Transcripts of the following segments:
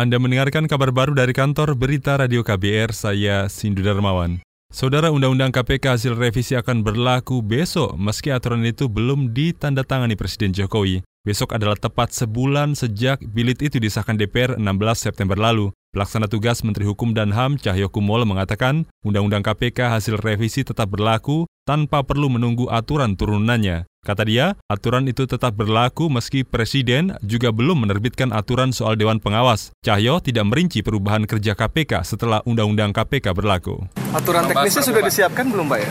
Anda mendengarkan kabar baru dari kantor Berita Radio KBR, saya Sindu Darmawan. Saudara Undang-Undang KPK hasil revisi akan berlaku besok meski aturan itu belum ditandatangani Presiden Jokowi. Besok adalah tepat sebulan sejak bilit itu disahkan DPR 16 September lalu. Pelaksana tugas Menteri Hukum dan HAM Cahyo Kumolo mengatakan, Undang-Undang KPK hasil revisi tetap berlaku tanpa perlu menunggu aturan turunannya. Kata dia, aturan itu tetap berlaku meski Presiden juga belum menerbitkan aturan soal Dewan Pengawas. Cahyo tidak merinci perubahan kerja KPK setelah Undang-Undang KPK berlaku. Aturan teknisnya sudah disiapkan belum Pak ya?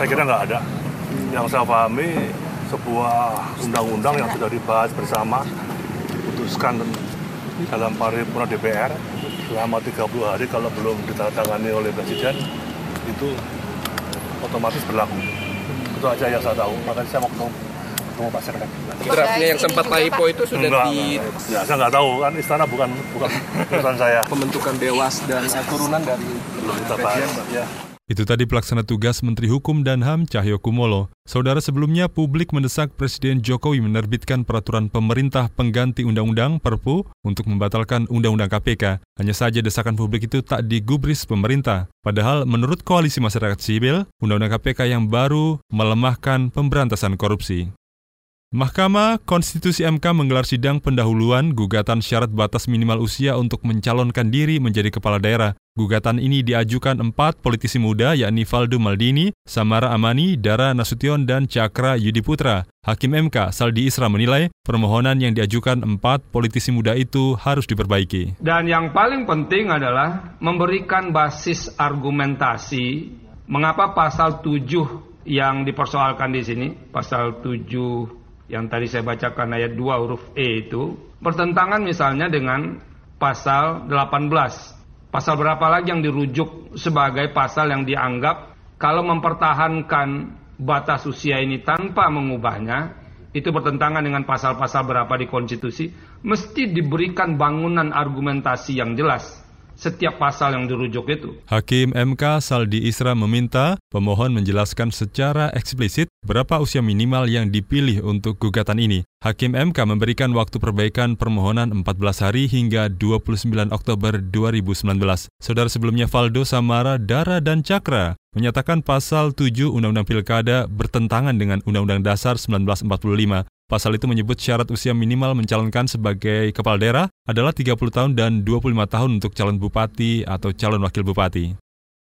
Saya kira nggak ada. Yang saya pahami sebuah undang-undang yang sudah dibahas bersama, putuskan dalam paripurna DPR selama 30 hari kalau belum ditandatangani oleh Presiden itu otomatis berlaku. Itu aja yang saya tahu. Makanya saya mau ketemu, ketemu Pak Sekretari. Draftnya yang sempat typo itu sudah Enggak, di enggak. ya, saya nggak tahu kan istana bukan bukan urusan saya. Pembentukan dewas dan turunan dari Belum kita bahas. Ya. Itu tadi pelaksana tugas Menteri Hukum dan HAM Cahyo Kumolo. Saudara sebelumnya publik mendesak Presiden Jokowi menerbitkan peraturan pemerintah pengganti undang-undang Perpu untuk membatalkan undang-undang KPK. Hanya saja desakan publik itu tak digubris pemerintah. Padahal menurut koalisi masyarakat sipil, undang-undang KPK yang baru melemahkan pemberantasan korupsi. Mahkamah Konstitusi MK menggelar sidang pendahuluan gugatan syarat batas minimal usia untuk mencalonkan diri menjadi kepala daerah. Gugatan ini diajukan empat politisi muda yakni Valdo Maldini, Samara Amani, Dara Nasution, dan Cakra Yudi Putra. Hakim MK Saldi Isra menilai permohonan yang diajukan empat politisi muda itu harus diperbaiki. Dan yang paling penting adalah memberikan basis argumentasi mengapa pasal 7 yang dipersoalkan di sini, pasal 7 yang tadi saya bacakan ayat 2 huruf E itu bertentangan misalnya dengan pasal 18. Pasal berapa lagi yang dirujuk sebagai pasal yang dianggap kalau mempertahankan batas usia ini tanpa mengubahnya itu bertentangan dengan pasal-pasal berapa di konstitusi mesti diberikan bangunan argumentasi yang jelas setiap pasal yang dirujuk itu. Hakim MK Saldi Isra meminta pemohon menjelaskan secara eksplisit berapa usia minimal yang dipilih untuk gugatan ini. Hakim MK memberikan waktu perbaikan permohonan 14 hari hingga 29 Oktober 2019. Saudara sebelumnya Valdo Samara, Dara, dan Cakra menyatakan pasal 7 Undang-Undang Pilkada bertentangan dengan Undang-Undang Dasar 1945. Pasal itu menyebut syarat usia minimal mencalonkan sebagai kepala daerah adalah 30 tahun dan 25 tahun untuk calon bupati atau calon wakil bupati.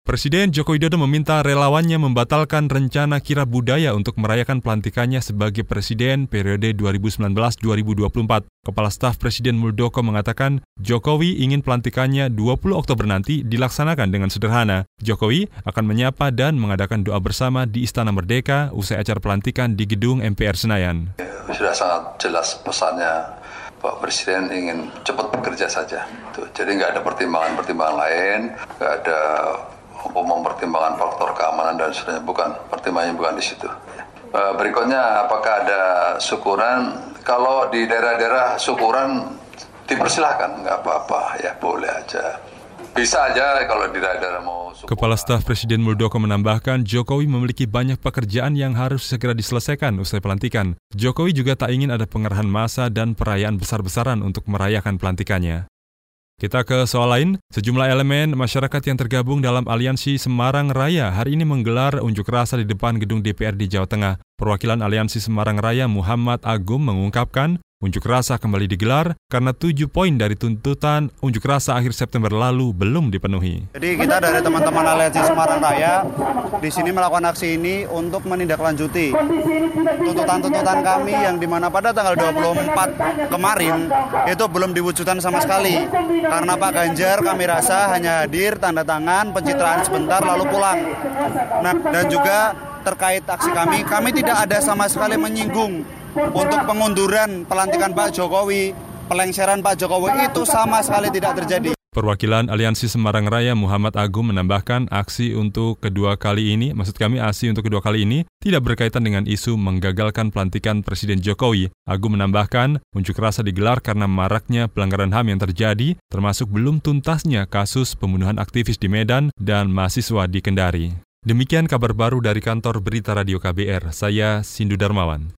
Presiden Joko Widodo meminta relawannya membatalkan rencana kira budaya untuk merayakan pelantikannya sebagai presiden periode 2019-2024. Kepala Staf Presiden Muldoko mengatakan Jokowi ingin pelantikannya 20 Oktober nanti dilaksanakan dengan sederhana. Jokowi akan menyapa dan mengadakan doa bersama di Istana Merdeka usai acara pelantikan di gedung MPR Senayan. Sudah sangat jelas pesannya Pak Presiden ingin cepat bekerja saja. Tuh, jadi nggak ada pertimbangan-pertimbangan lain, nggak ada mempertimbangkan faktor keamanan dan sebagainya bukan pertimbangannya bukan di situ. Berikutnya apakah ada syukuran? Kalau di daerah-daerah syukuran dipersilahkan nggak apa-apa ya boleh aja. Bisa aja kalau di daerah mau syukuran. Kepala Staf Presiden Muldoko menambahkan Jokowi memiliki banyak pekerjaan yang harus segera diselesaikan usai pelantikan. Jokowi juga tak ingin ada pengerahan massa dan perayaan besar-besaran untuk merayakan pelantikannya. Kita ke soal lain, sejumlah elemen masyarakat yang tergabung dalam Aliansi Semarang Raya hari ini menggelar unjuk rasa di depan gedung DPR di Jawa Tengah. Perwakilan Aliansi Semarang Raya Muhammad Agung mengungkapkan Unjuk rasa kembali digelar karena tujuh poin dari tuntutan unjuk rasa akhir September lalu belum dipenuhi. Jadi kita dari teman-teman Aliansi Semarang Raya di sini melakukan aksi ini untuk menindaklanjuti tuntutan-tuntutan kami yang di mana pada tanggal 24 kemarin itu belum diwujudkan sama sekali. Karena Pak Ganjar kami rasa hanya hadir, tanda tangan, pencitraan sebentar lalu pulang. Nah dan juga terkait aksi kami, kami tidak ada sama sekali menyinggung untuk pengunduran pelantikan Pak Jokowi, pelengseran Pak Jokowi itu sama sekali tidak terjadi. Perwakilan Aliansi Semarang Raya Muhammad Agung menambahkan aksi untuk kedua kali ini, maksud kami aksi untuk kedua kali ini, tidak berkaitan dengan isu menggagalkan pelantikan Presiden Jokowi. Agung menambahkan, unjuk rasa digelar karena maraknya pelanggaran HAM yang terjadi, termasuk belum tuntasnya kasus pembunuhan aktivis di Medan dan mahasiswa di Kendari. Demikian kabar baru dari kantor Berita Radio KBR, saya Sindu Darmawan.